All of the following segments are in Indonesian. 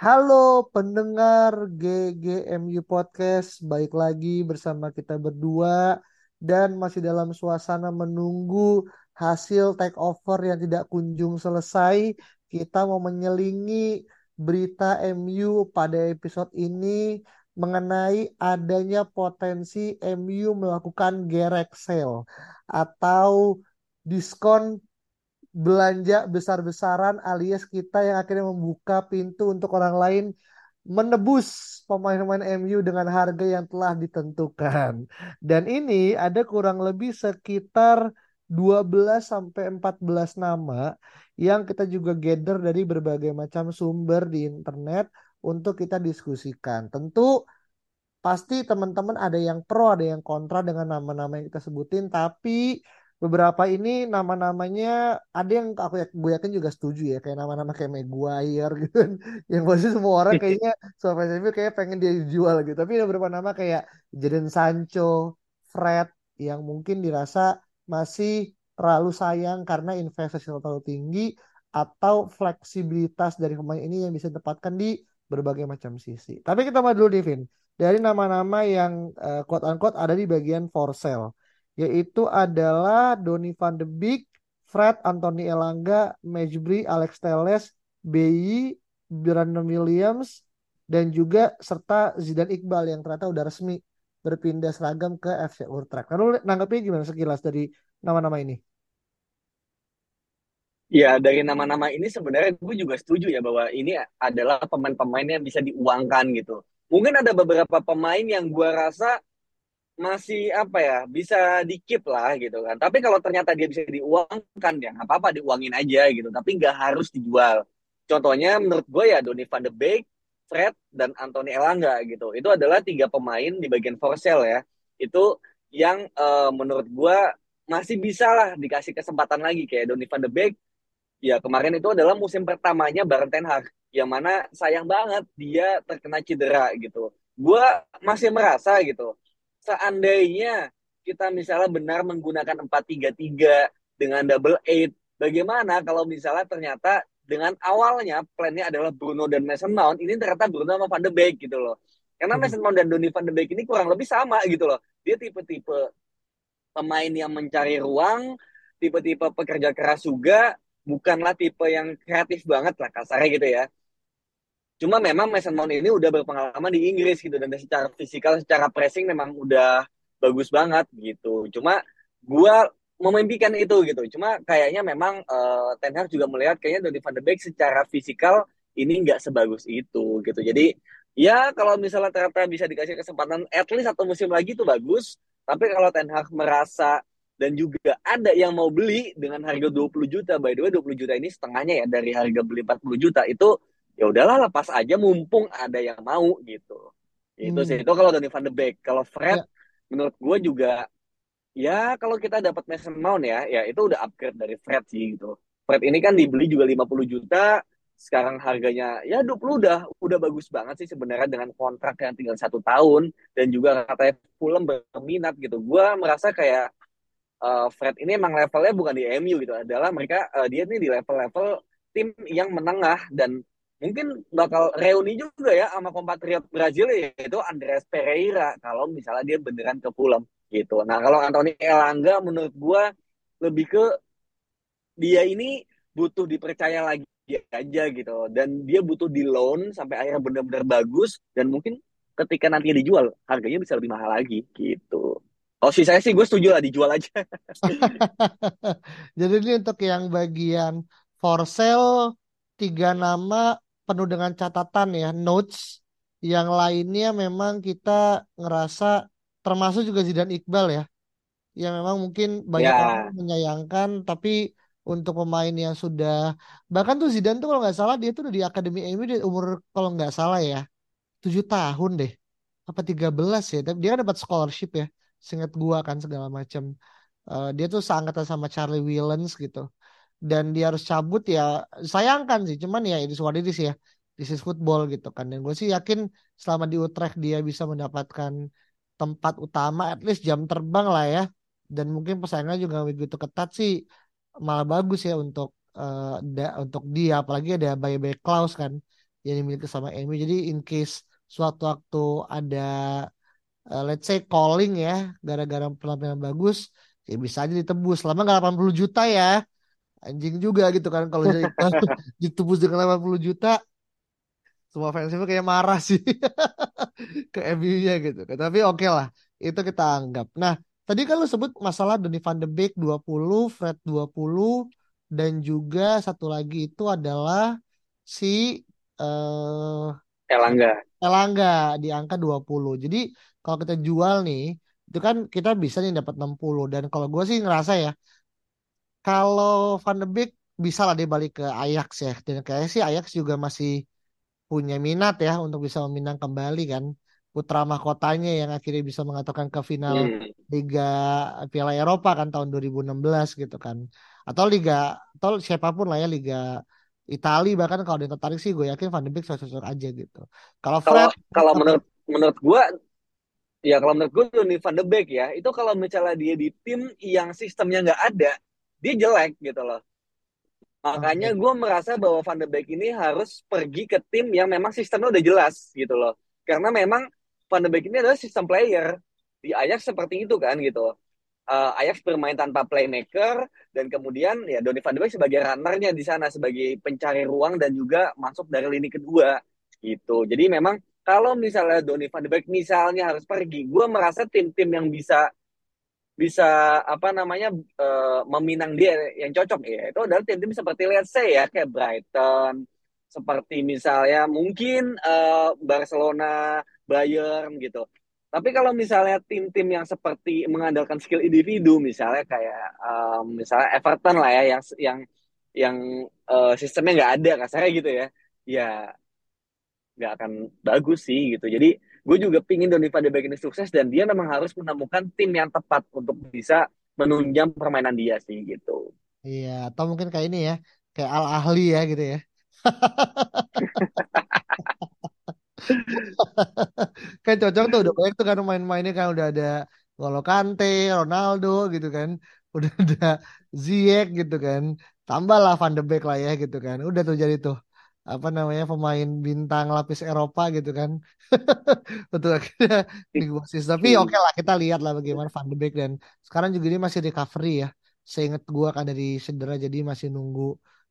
Halo pendengar GGMU Podcast, baik lagi bersama kita berdua dan masih dalam suasana menunggu hasil take over yang tidak kunjung selesai. Kita mau menyelingi berita MU pada episode ini mengenai adanya potensi MU melakukan gerek sale atau diskon belanja besar-besaran alias kita yang akhirnya membuka pintu untuk orang lain menebus pemain-pemain MU dengan harga yang telah ditentukan. Dan ini ada kurang lebih sekitar 12 sampai 14 nama yang kita juga gather dari berbagai macam sumber di internet untuk kita diskusikan. Tentu pasti teman-teman ada yang pro, ada yang kontra dengan nama-nama yang kita sebutin, tapi beberapa ini nama-namanya ada yang aku gue yakin juga setuju ya kayak nama-nama kayak Maguire gitu kan. Yang pasti semua orang kayaknya soal MU kayak pengen dia dijual gitu. Tapi ada beberapa nama kayak Jadon Sancho, Fred yang mungkin dirasa masih terlalu sayang karena investasi terlalu tinggi atau fleksibilitas dari pemain ini yang bisa ditempatkan di berbagai macam sisi. Tapi kita mau dulu Divin dari nama-nama yang uh, quote unquote ada di bagian for sale yaitu adalah Donny van de Beek, Fred, Anthony Elanga, Majbri, Alex Teles, BI, Brandon Williams, dan juga serta Zidan Iqbal yang ternyata udah resmi berpindah seragam ke FC Utrecht. Lalu nanggapnya gimana sekilas dari nama-nama ini? Ya, dari nama-nama ini sebenarnya gue juga setuju ya bahwa ini adalah pemain-pemain yang bisa diuangkan gitu. Mungkin ada beberapa pemain yang gue rasa masih apa ya bisa di keep lah gitu kan. Tapi kalau ternyata dia bisa diuangkan ya apa-apa diuangin aja gitu. Tapi nggak harus dijual. Contohnya menurut gue ya Donny van de Beek Fred dan Anthony Elanga gitu. Itu adalah tiga pemain di bagian for sale ya. Itu yang uh, menurut gue masih bisa lah dikasih kesempatan lagi. Kayak Donny van de Beek ya kemarin itu adalah musim pertamanya bareng Ten Hag yang mana sayang banget dia terkena cedera gitu. Gue masih merasa gitu seandainya kita misalnya benar menggunakan 4-3-3 dengan double eight, bagaimana kalau misalnya ternyata dengan awalnya plannya adalah Bruno dan Mason Mount, ini ternyata Bruno sama Van de Beek gitu loh. Karena hmm. Mason Mount dan Donny Van de Beek ini kurang lebih sama gitu loh. Dia tipe-tipe pemain yang mencari ruang, tipe-tipe pekerja keras juga, bukanlah tipe yang kreatif banget lah kasarnya gitu ya. Cuma memang Mason Mount ini udah berpengalaman di Inggris gitu dan secara fisikal, secara pressing memang udah bagus banget gitu. Cuma gua memimpikan itu gitu. Cuma kayaknya memang uh, Ten Hag juga melihat kayaknya Donny van de Beek secara fisikal ini nggak sebagus itu gitu. Jadi ya kalau misalnya ternyata bisa dikasih kesempatan at least satu musim lagi itu bagus. Tapi kalau Ten Hag merasa dan juga ada yang mau beli dengan harga 20 juta. By the way 20 juta ini setengahnya ya dari harga beli 40 juta itu ya udahlah lepas aja mumpung ada yang mau gitu. Itu hmm. sih itu kalau Donny van de Beek. Kalau Fred ya. menurut gue juga ya kalau kita dapat Mason Mount ya ya itu udah upgrade dari Fred sih gitu. Fred ini kan dibeli juga 50 juta sekarang harganya ya 20 udah udah bagus banget sih sebenarnya dengan kontrak yang tinggal satu tahun dan juga katanya Fulham berminat gitu. Gue merasa kayak uh, Fred ini emang levelnya bukan di MU gitu. Adalah mereka uh, dia ini di level-level tim yang menengah dan mungkin bakal reuni juga ya sama kompatriot Brazil yaitu Andreas Pereira kalau misalnya dia beneran ke Fulham gitu. Nah kalau Anthony Elanga menurut gue lebih ke dia ini butuh dipercaya lagi aja gitu dan dia butuh di loan sampai akhirnya benar-benar bagus dan mungkin ketika nanti dijual harganya bisa lebih mahal lagi gitu. Oh sih saya sih gue setuju lah dijual aja. Jadi ini untuk yang bagian for sale tiga nama penuh dengan catatan ya, notes yang lainnya memang kita ngerasa termasuk juga Zidan Iqbal ya. Yang memang mungkin banyak yeah. orang menyayangkan tapi untuk pemain yang sudah bahkan tuh Zidane tuh kalau nggak salah dia tuh udah di akademi MU di umur kalau nggak salah ya tujuh tahun deh apa 13 ya tapi dia kan dapat scholarship ya seingat gua kan segala macam Eh, dia tuh seangkatan sama Charlie Willems gitu dan dia harus cabut ya sayangkan sih cuman ya itu what it is ya. This is football gitu kan. Dan gue sih yakin selama di Utrecht dia bisa mendapatkan tempat utama at least jam terbang lah ya. Dan mungkin persaingannya juga begitu ketat sih malah bagus ya untuk eh, da- untuk dia. Apalagi ada buyback clause kan yang dimiliki sama MU jadi in case suatu waktu ada eh, let's say calling ya gara-gara penampilan bagus ya bisa aja ditebus. Selama nggak 80 juta ya anjing juga gitu kan kalau jadi ditebus dengan 80 juta semua fans itu kayak marah sih ke MU-nya gitu. Tapi oke lah, itu kita anggap. Nah, tadi kan lu sebut masalah Donny van de Beek 20, Fred 20 dan juga satu lagi itu adalah si eh Elangga. Elangga di angka 20. Jadi kalau kita jual nih, itu kan kita bisa nih dapat 60 dan kalau gue sih ngerasa ya kalau Van de Beek bisa lah dia balik ke Ajax ya. Dan kayaknya sih Ajax juga masih punya minat ya untuk bisa meminang kembali kan putra mahkotanya yang akhirnya bisa mengatakan ke final Hmm. Liga Piala Eropa kan tahun 2016 gitu kan atau Liga atau siapa pun lah ya Liga Itali bahkan kalau dia tertarik sih gue yakin Van de Beek cocok aja gitu kalau Kalau Fred kalau menurut menurut gua ya kalau menurut gua Donny van de Beek ya itu kalau misalnya dia di tim yang sistemnya nggak ada dia jelek gitu loh. Makanya gue merasa bahwa Van de Beek ini harus pergi ke tim yang memang sistemnya udah jelas gitu loh. Karena memang Van de Beek ini adalah sistem player. Di Ajax seperti itu kan gitu. Eh, Ajax bermain tanpa playmaker dan kemudian ya Donny van de Beek sebagai runnernya di sana sebagai pencari ruang dan juga masuk dari lini kedua gitu. Jadi memang kalau misalnya Donny van de Beek misalnya harus pergi, gue merasa tim-tim yang bisa bisa apa namanya eh, meminang dia yang cocok ya itu adalah tim-tim seperti let's say ya kayak Brighton seperti misalnya mungkin eh, Barcelona Bayern gitu tapi kalau misalnya tim-tim yang seperti mengandalkan skill individu misalnya kayak eh, misalnya Everton lah ya yang yang yang eh, sistemnya nggak ada kasarnya gitu ya ya nggak akan bagus sih gitu. Jadi gue juga pingin Donny van de Beek ini sukses dan dia memang harus menemukan tim yang tepat untuk bisa menunjang permainan dia sih gitu. iya atau mungkin kayak ini ya kayak Al Ahli ya gitu ya kan cocok tuh udah banyak tuh kan main-mainnya kan udah ada N'Golo Kante, Ronaldo gitu kan, udah ada Ziyech gitu kan, tambahlah Van de Beek lah ya gitu kan, udah tuh jadi tuh apa namanya pemain bintang lapis Eropa gitu kan, untuk akhirnya negosiasi. Tapi oke lah kita lihat lah bagaimana Van de Beek dan sekarang juga dia masih recovery ya, seingat gua kan dari cedera jadi masih nunggu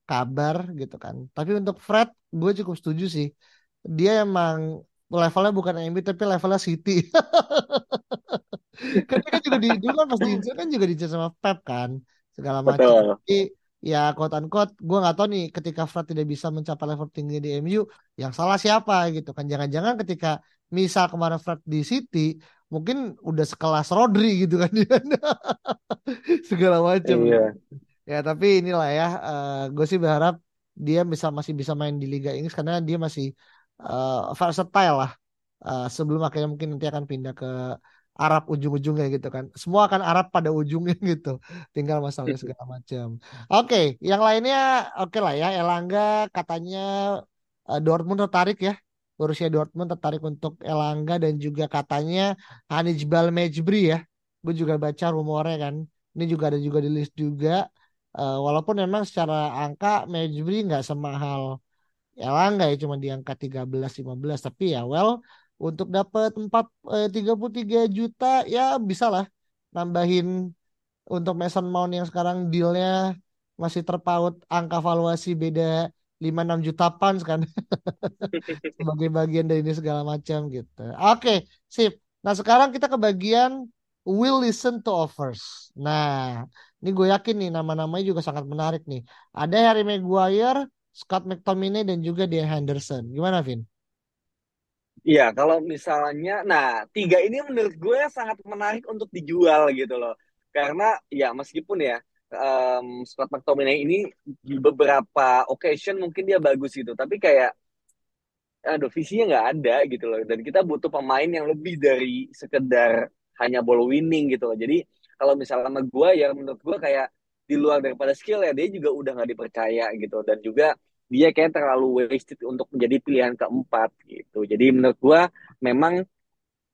kabar gitu kan. Tapi untuk Fred gue cukup setuju sih dia emang levelnya bukan MU tapi levelnya City. Kan kan juga di dulu kan pas diincar kan juga diincar sama Pep kan segala macam. Betul. Ya quote unquote gue nggak tahu nih ketika Fred tidak bisa mencapai level tinggi di MU yang salah siapa gitu kan. Jangan-jangan ketika misal kemarin Fred di City mungkin udah sekelas Rodri gitu kan dia segala macam. Iya. Ya tapi inilah ya gue sih berharap dia bisa masih bisa main di Liga Inggris karena dia masih uh, versatile lah Uh, sebelum akhirnya mungkin nanti akan pindah ke Arab ujung-ujungnya gitu kan. Semua akan Arab pada ujungnya gitu. Tinggal masalahnya segala macam. Oke yang lainnya oke lah ya Elangga katanya uh, Dortmund tertarik ya. Borussia Dortmund tertarik untuk Elangga dan juga katanya Hanijbal Mejbri ya. Gue juga baca rumornya kan. Ini juga ada juga di list juga. Uh, walaupun memang secara angka Mejbri nggak semahal Elangga ya cuma di angka 13-15 tapi ya well untuk dapat 4 eh, 33 juta ya bisa lah nambahin untuk Mason Mount yang sekarang dealnya masih terpaut angka valuasi beda 5-6 juta pounds kan sebagai bagian dari ini segala macam gitu. Oke, sip. Nah, sekarang kita ke bagian will listen to offers. Nah, ini gue yakin nih nama-namanya juga sangat menarik nih. Ada Harry Maguire, Scott McTominay dan juga Dean Henderson. Gimana, Vin? Iya, kalau misalnya, nah tiga ini menurut gue sangat menarik untuk dijual gitu loh. Karena ya meskipun ya um, Scott McTominay ini di beberapa occasion mungkin dia bagus gitu. Tapi kayak aduh visinya nggak ada gitu loh. Dan kita butuh pemain yang lebih dari sekedar hanya ball winning gitu loh. Jadi kalau misalnya sama gue ya menurut gue kayak di luar daripada skill ya dia juga udah nggak dipercaya gitu. Dan juga dia kayak terlalu wasted untuk menjadi pilihan keempat gitu. Jadi menurut gue memang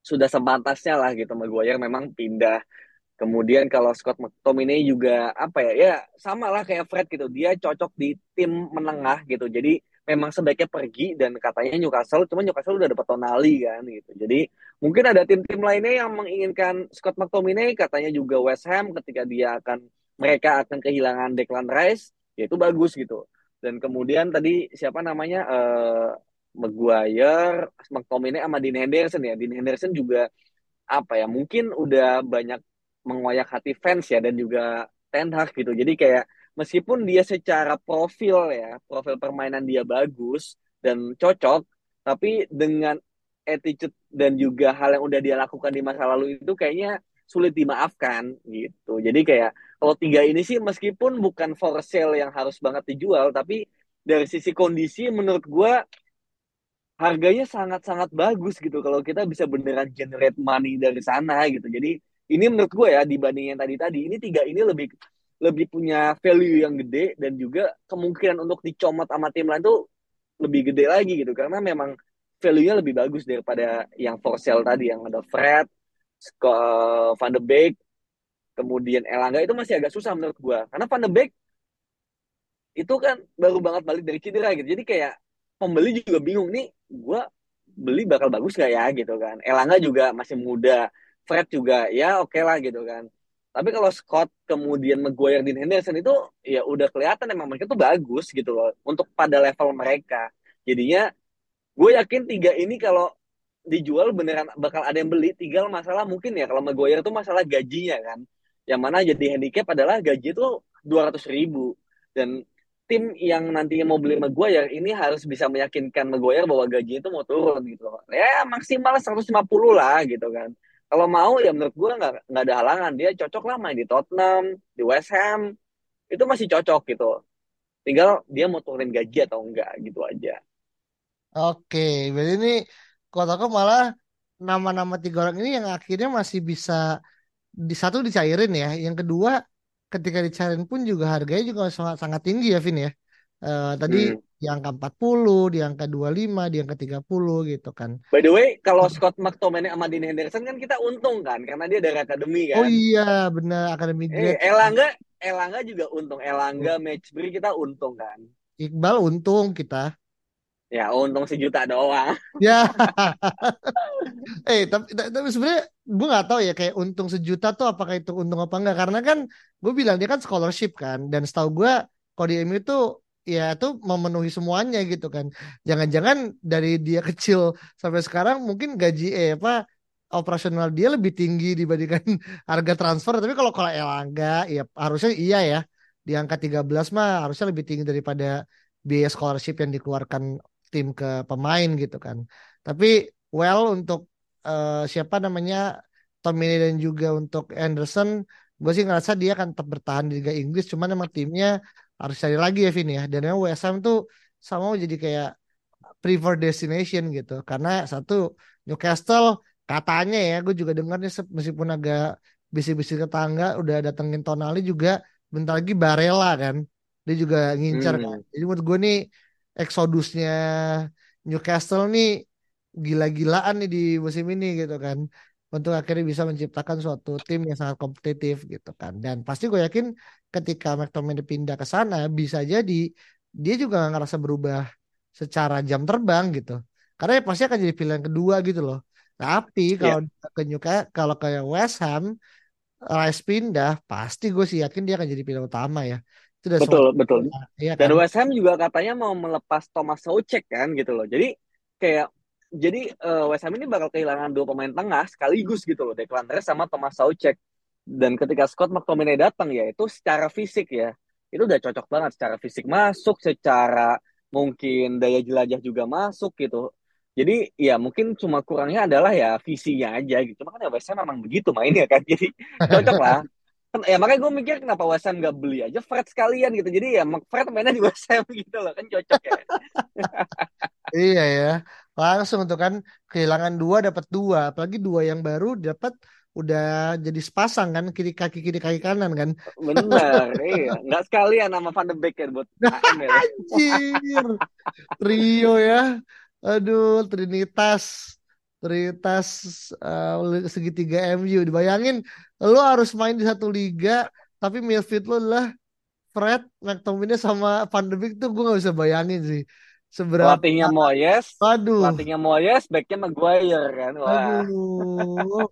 sudah sepantasnya lah gitu Maguire memang pindah. Kemudian kalau Scott McTominay juga apa ya ya sama lah kayak Fred gitu. Dia cocok di tim menengah gitu. Jadi memang sebaiknya pergi dan katanya Newcastle cuma Newcastle udah dapat Tonali kan gitu. Jadi mungkin ada tim-tim lainnya yang menginginkan Scott McTominay katanya juga West Ham ketika dia akan mereka akan kehilangan Declan Rice ya itu bagus gitu dan kemudian tadi siapa namanya uh, Maguire McTominay sama Dean Henderson ya Dean Henderson juga apa ya mungkin udah banyak mengoyak hati fans ya dan juga Ten Hag gitu. Jadi kayak meskipun dia secara profil ya, profil permainan dia bagus dan cocok, tapi dengan attitude dan juga hal yang udah dia lakukan di masa lalu itu kayaknya sulit dimaafkan gitu. Jadi kayak kalau tiga ini sih meskipun bukan for sale yang harus banget dijual, tapi dari sisi kondisi menurut gue harganya sangat-sangat bagus gitu kalau kita bisa beneran generate money dari sana gitu. Jadi ini menurut gue ya dibanding yang tadi-tadi ini tiga ini lebih lebih punya value yang gede dan juga kemungkinan untuk dicomot sama tim lain tuh lebih gede lagi gitu karena memang value-nya lebih bagus daripada yang for sale tadi yang ada Fred, Van de Beek, kemudian Elangga itu masih agak susah menurut gue karena Van de Beek itu kan baru banget balik dari cedera gitu. Jadi kayak pembeli juga bingung nih gue beli bakal bagus gak ya? Gitu kan. Elangga juga masih muda Fred juga ya oke okay lah gitu kan. Tapi kalau Scott kemudian Maguire dan Henderson itu ya udah kelihatan emang mereka tuh bagus gitu loh untuk pada level mereka. Jadinya gue yakin tiga ini kalau dijual beneran bakal ada yang beli tinggal masalah mungkin ya kalau Maguire itu masalah gajinya kan. Yang mana jadi handicap adalah gaji itu dua ratus ribu. Dan tim yang nantinya mau beli Maguire ini harus bisa meyakinkan Maguire bahwa gaji itu mau turun gitu. Ya maksimal 150 lah gitu kan. Kalau mau ya menurut gue nggak nggak ada halangan. Dia cocok lah main di Tottenham di West Ham. Itu masih cocok gitu. Tinggal dia mau turunin gaji atau enggak gitu aja. Oke berarti ini kalau aku malah nama-nama tiga orang ini yang akhirnya masih bisa di satu dicairin ya yang kedua ketika dicairin pun juga harganya juga sangat sangat tinggi ya Vin ya uh, tadi hmm di angka 40, di angka 25, di angka 30 gitu kan. By the way, kalau Scott McTominay sama Dean Henderson kan kita untung kan karena dia dari akademi kan. Oh iya, benar akademi Eh, Elangga Elangga juga untung. Elangga Matchbury kita untung kan. Iqbal untung kita. Ya, untung sejuta doang. Ya. eh, tapi, tapi sebenarnya gue nggak tahu ya kayak untung sejuta tuh apakah itu untung apa enggak karena kan gue bilang dia kan scholarship kan dan setahu gue kalau di MU itu ya itu memenuhi semuanya gitu kan. Jangan-jangan dari dia kecil sampai sekarang mungkin gaji eh apa operasional dia lebih tinggi dibandingkan harga transfer. Tapi kalau kalau Elangga ya harusnya iya ya. Di angka 13 mah harusnya lebih tinggi daripada biaya scholarship yang dikeluarkan tim ke pemain gitu kan. Tapi well untuk uh, siapa namanya Tommy dan juga untuk Anderson gue sih ngerasa dia akan tetap bertahan di Liga Inggris cuman emang timnya harus cari lagi ya Vin ya dan memang Ham tuh sama jadi kayak prefer destination gitu karena satu Newcastle katanya ya gue juga dengarnya meskipun agak bisik-bisik tetangga udah datengin Tonali juga bentar lagi Barella kan dia juga ngincar kan. hmm. kan jadi menurut gue nih eksodusnya Newcastle nih gila-gilaan nih di musim ini gitu kan untuk akhirnya bisa menciptakan suatu tim yang sangat kompetitif gitu kan dan pasti gue yakin ketika McTominay pindah ke sana bisa jadi dia juga gak ngerasa berubah secara jam terbang gitu karena ya pasti akan jadi pilihan kedua gitu loh tapi iya. kalau yeah. ke Newcastle kalau ke West Ham Rice pindah pasti gue sih yakin dia akan jadi pilihan utama ya itu udah betul betul. Ya, kan? dan West Ham juga katanya mau melepas Thomas Soucek kan gitu loh. Jadi kayak jadi uh, West Ham ini bakal kehilangan dua pemain tengah sekaligus gitu loh Declan Rice sama Thomas Soucek dan ketika Scott McTominay datang ya itu secara fisik ya itu udah cocok banget. Secara fisik masuk secara mungkin daya jelajah juga masuk gitu. Jadi ya mungkin cuma kurangnya adalah ya visinya aja gitu. Makanya West Ham memang begitu mainnya kan. Jadi cocok lah ya makanya gue mikir kenapa West Ham gak beli aja Fred sekalian gitu. Jadi ya Fred mainnya di West Ham gitu loh kan cocok ya. Iya ya, langsung tuh kan kehilangan dua dapat dua, apalagi dua yang baru dapat udah jadi sepasang kan kiri kaki kiri kaki kanan kan. bener iya. Nggak sekalian sama Van de Beek ya buat AM ya. Anjir, trio ya, aduh Trinitas, Trinitas eh, segitiga MU. Dibayangin, lo harus main di satu liga, tapi midfield lo adalah Fred, McTominay sama Van de Beek tuh gue nggak bisa bayangin sih seberapa. pelatihnya Moyes Aduh. pelatihnya Moyes backnya Maguire kan wah Aduh,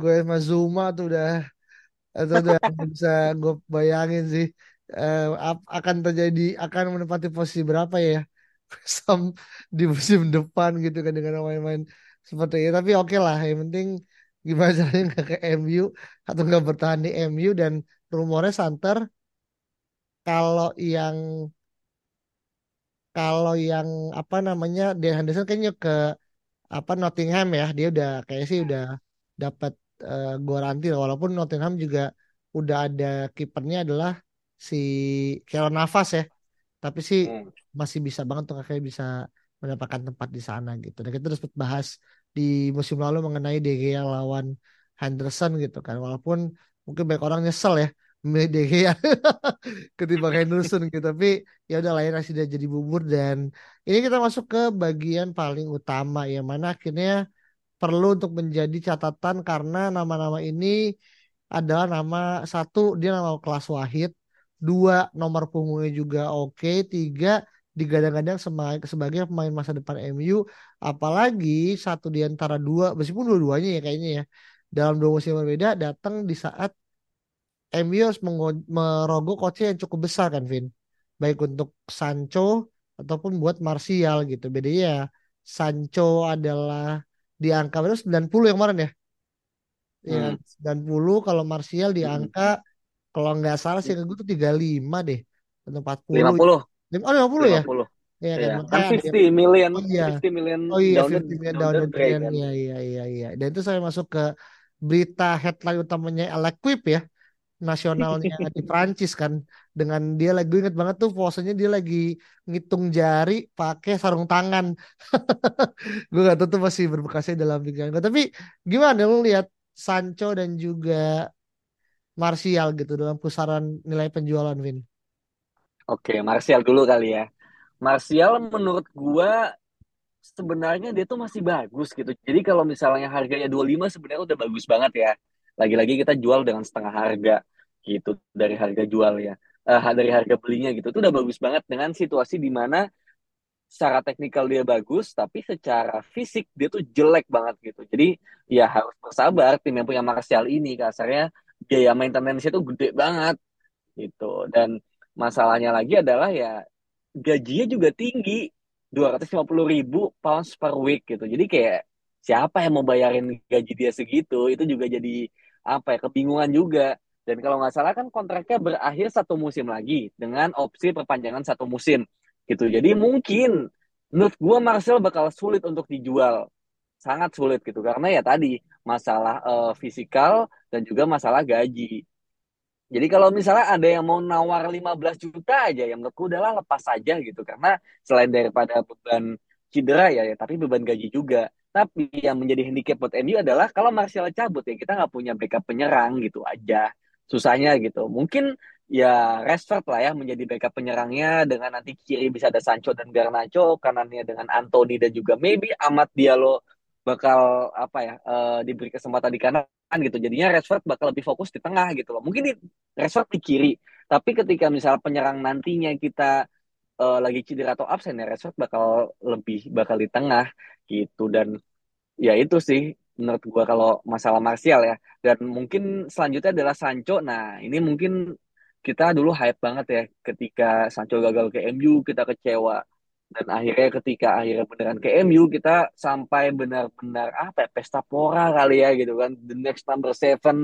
gue sama Zuma tuh udah itu udah bisa gue bayangin sih ap- akan terjadi akan menempati posisi berapa ya Sam di musim depan gitu kan dengan main-main seperti itu. Tapi oke lah, yang penting gimana caranya nggak ke MU atau nggak bertahan di MU dan rumornya santer kalau yang kalau yang apa namanya Dean Henderson kayaknya ke apa Nottingham ya dia udah kayak sih udah dapat uh, garansi lah. walaupun Nottingham juga udah ada kipernya adalah si Keylor Navas ya tapi sih Hmm. masih bisa banget tuh kakek bisa mendapatkan tempat di sana gitu. Dan kita sempat bahas di musim lalu mengenai De Gea lawan Henderson gitu kan. Walaupun mungkin banyak orang nyesel ya memilih De Gea ketimbang Henderson gitu. Tapi ya udah lah ya nasi udah jadi bubur. Dan ini kita masuk ke bagian paling utama yang mana akhirnya perlu untuk menjadi catatan karena nama-nama ini adalah nama satu dia nama kelas Wahid, dua nomor punggungnya juga oke, tiga digadang-gadang sebagai pemain masa depan MU, apalagi satu di antara dua, meskipun dua-duanya ya kayaknya ya dalam dua musim berbeda datang di saat MU harus merogoh kocek yang cukup besar kan Vin, baik untuk Sancho ataupun buat Martial gitu. Bedanya ya, Sancho adalah di angka berapa 90 yang kemarin ya. Ya, Hmm. 90 kalau Martial di Hmm. Kalau nggak salah sih gue tuh 35 deh atau 40. 50 Lim- Oh 50 ya? 50 Iya kan Iya, kan makanya ada yang 50 million, oh iya. 50 million Oh iya down the, 50 million down down the the drain drain. kan. Iya iya iya iya. Dan itu saya masuk ke berita headline utamanya L'Equipe ya, nasionalnya di Prancis kan. Dengan dia lagi gue inget banget tuh posenya dia lagi ngitung jari pakai sarung tangan. Gue gak tahu tuh masih berbekasnya dalam pikiran gue. Tapi gimana lu lihat Sancho dan juga Martial gitu dalam pusaran nilai penjualan Vin? Oke, Martial dulu kali ya. Martial menurut gua sebenarnya dia tuh masih bagus gitu. Jadi kalau misalnya harganya 25 sebenarnya udah bagus banget ya. Lagi-lagi kita jual dengan setengah harga gitu dari harga jual ya. Eh, dari harga belinya gitu. Itu udah bagus banget dengan situasi di mana secara teknikal dia bagus, tapi secara fisik dia tuh jelek banget gitu. Jadi ya harus bersabar tim yang punya Martial ini kasarnya biaya maintenance itu gede banget gitu. Dan masalahnya lagi adalah ya gajinya juga tinggi, 250 ribu pounds per week gitu. Jadi kayak siapa yang mau bayarin gaji dia segitu? Itu juga jadi apa ya kebingungan juga. Dan kalau nggak salah kan kontraknya berakhir satu musim lagi dengan opsi perpanjangan satu musim gitu. Jadi mungkin menurut gua Marcel bakal sulit untuk dijual, sangat sulit gitu karena ya tadi masalah eh, fisikal dan juga masalah gaji. Jadi kalau misalnya ada yang mau nawar 15 juta aja, yang menurutku udahlah lepas saja gitu. Karena selain daripada beban cedera ya, ya tapi beban gaji juga. Tapi yang menjadi handicap buat MU adalah kalau Martial cabut ya kita nggak punya backup penyerang gitu aja. Susahnya gitu. Mungkin ya Rashford lah ya menjadi backup penyerangnya dengan nanti kiri bisa ada Sancho dan Garnacho, kanannya dengan Anthony dan juga maybe Amat Diallo bakal apa ya eh, diberi kesempatan di kanan gitu. Jadinya Rashford bakal lebih fokus di tengah gitu loh. Mungkin di Rashford di kiri, tapi ketika misal penyerang nantinya kita eh, lagi cedera atau absen ya Rashford bakal lebih bakal di tengah gitu dan ya itu sih menurut gua kalau masalah Martial ya. Dan mungkin selanjutnya adalah Sancho. Nah, ini mungkin kita dulu hype banget ya ketika Sancho gagal ke MU, kita kecewa. Dan akhirnya ketika akhirnya beneran ke MU, kita sampai benar-benar apa ya, pesta pora kali ya gitu kan. The next number seven,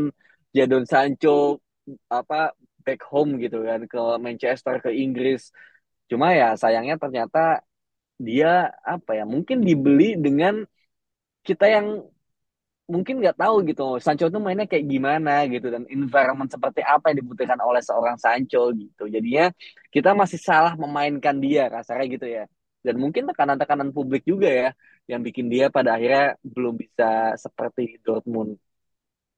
Jadon Sancho apa back home gitu kan ke Manchester ke Inggris. Cuma ya sayangnya ternyata dia apa ya mungkin dibeli dengan kita yang mungkin nggak tahu gitu Sancho tuh mainnya kayak gimana gitu dan environment seperti apa yang dibutuhkan oleh seorang Sancho gitu jadinya kita masih salah memainkan dia rasanya gitu ya dan mungkin tekanan-tekanan publik juga ya yang bikin dia pada akhirnya belum bisa seperti Dortmund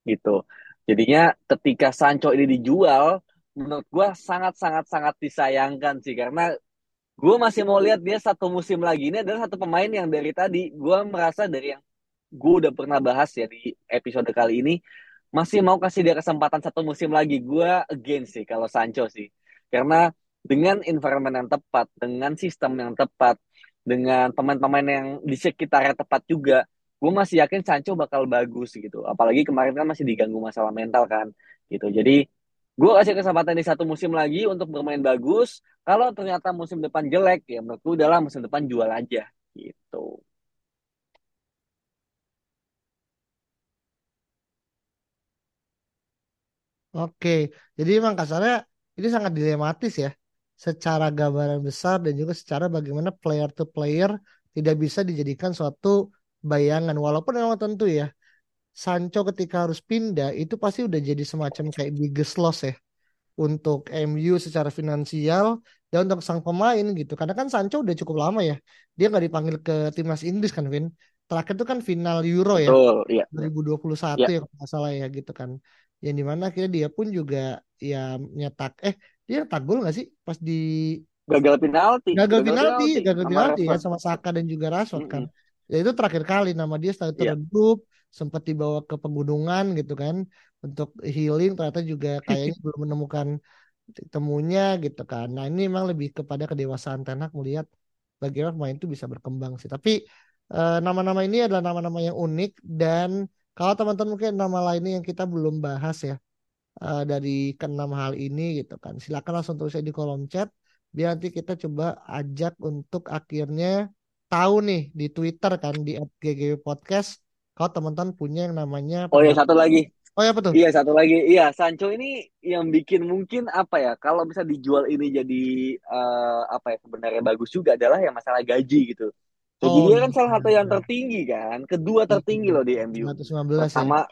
gitu. Jadinya ketika Sancho ini dijual menurut gue sangat sangat sangat disayangkan sih. Karena gue masih mau lihat dia satu musim lagi ini adalah satu pemain yang dari tadi gue merasa dari yang gue udah pernah bahas ya di episode kali ini masih mau kasih dia kesempatan satu musim lagi. Gue again sih kalau Sancho sih. Karena dengan environment yang tepat dengan sistem yang tepat dengan pemain-pemain yang di sekitarnya tepat juga gue masih yakin Sancho bakal bagus gitu. Apalagi kemarin kan masih diganggu masalah mental kan gitu. Jadi gue kasih kesempatan di satu musim lagi untuk bermain bagus. Kalau ternyata musim depan jelek ya menurut gue udahlah musim depan jual aja gitu. Oke, jadi emang kasarnya ini sangat dilematis ya. Secara gambaran besar dan juga secara bagaimana player to player tidak bisa dijadikan suatu bayangan. Walaupun memang tentu ya, Sancho ketika harus pindah itu pasti udah jadi semacam kayak biggest loss ya untuk MU secara finansial dan untuk sang pemain gitu. Karena kan Sancho udah cukup lama ya. Dia nggak dipanggil ke timnas Inggris kan, Vin. Terakhir itu kan final Euro ya. betul iya 2021 iya ya kalau nggak salah ya gitu kan. Yang di mana akhirnya dia pun juga ya nyetak eh dia nyetak gol nggak sih pas di gagal penalti gagal gagal penalti penalti gagal sama penalti ya sama Saka dan juga Rashford kan. Mm-mm. Ya itu terakhir kali nama dia setelah itu Iya. redup sempat dibawa ke pegunungan gitu kan untuk healing ternyata juga kayaknya belum menemukan temunya gitu kan. Nah ini memang lebih kepada kedewasaan Ten Hag melihat bagaimana pemain itu bisa berkembang sih. Tapi eh, nama-nama ini adalah nama-nama yang unik dan kalau teman-teman mungkin nama lainnya yang kita belum bahas ya eh, dari keenam hal ini gitu kan. Silakan langsung tulis di kolom chat biar nanti kita coba ajak untuk akhirnya tahu nih di Twitter kan di @ggw podcast kalau teman-teman punya yang namanya oh ya pemain. satu lagi Oh ya tuh? Iya satu lagi, iya Sancho ini yang bikin mungkin apa ya? Kalau bisa dijual ini jadi eh, apa ya sebenarnya bagus juga adalah yang masalah gaji gitu. Gaji Oh dia iya. kan salah satu yang tertinggi kan, kedua tertinggi loh di MU. 115 ya. Pertama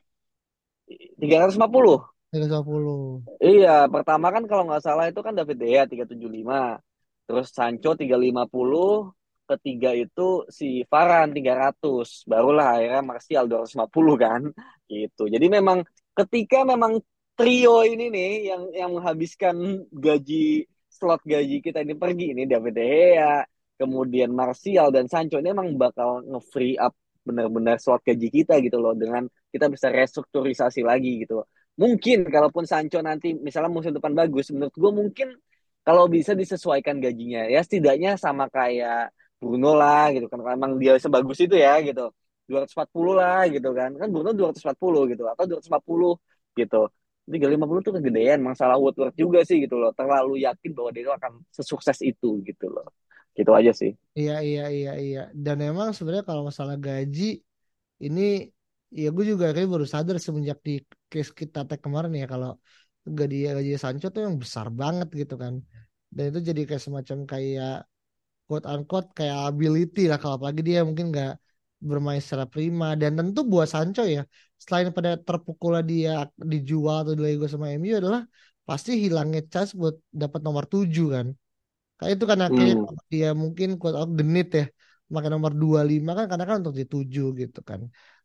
350. 350. Iya, pertama kan kalau nggak salah itu kan David De Gea 375. Terus Sancho 350, ketiga itu si Varane 300. Barulah akhirnya Martial 250 kan. Gitu. Jadi memang ketika memang trio ini nih yang yang menghabiskan gaji slot gaji kita ini pergi ini David De Gea, kemudian Martial dan Sancho ini emang bakal nge-free up benar-benar slot gaji kita gitu loh dengan kita bisa restrukturisasi lagi gitu. Mungkin kalaupun Sancho nanti misalnya musim depan bagus, menurut gue mungkin kalau bisa disesuaikan gajinya ya setidaknya sama kayak Bruno lah gitu kan. Kalau emang dia sebagus itu ya gitu. 240 lah gitu kan. Kan Bruno 240 gitu atau 250 gitu. 350 tuh kegedean masalah Woodward juga sih gitu loh. Terlalu yakin bahwa dia akan sesukses itu gitu loh. Gitu aja sih. Iya iya iya iya. Dan emang sebenarnya kalau masalah gaji ini ya gue juga kayak baru sadar semenjak di case kita tag kemarin ya kalau gaji gaji Sancho tuh yang besar banget gitu kan. Dan itu jadi kayak semacam kayak quote unquote kayak ability lah kalau apalagi dia mungkin nggak bermain secara prima dan tentu buat Sancho ya selain pada terpukulnya dia dijual atau dilego sama MU adalah pasti hilangnya chance buat dapat nomor 7 kan. Kayak itu kan akhirnya Hmm. dia mungkin quote unquote genit ya pakai nomor 25 kan karena kan untuk dituju gitu kan.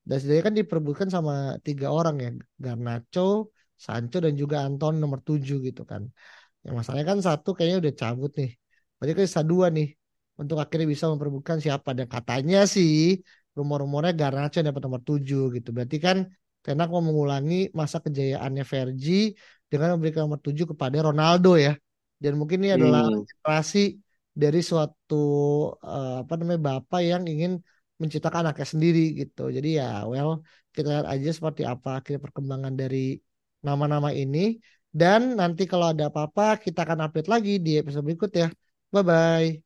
Dan sebenarnya kan diperebutkan sama tiga orang ya Garnacho, Sancho dan juga Anton nomor 7 gitu kan. Yang masalahnya kan satu kayaknya udah cabut nih. Berarti kan sisa dua nih untuk akhirnya bisa memperebutkan siapa dan katanya sih rumor-rumornya Garnacho yang dapat nomor 7 gitu. Berarti kan Ten Hag mau mengulangi masa kejayaannya Vergi dengan memberikan nomor 7 kepada Ronaldo ya. Dan mungkin ini adalah Hmm. generasi dari suatu eh, apa namanya bapak yang ingin menciptakan anaknya sendiri gitu. Jadi ya well kita lihat aja seperti apa akhirnya perkembangan dari nama-nama ini. Dan nanti kalau ada apa-apa kita akan update lagi di episode berikut ya. Bye bye.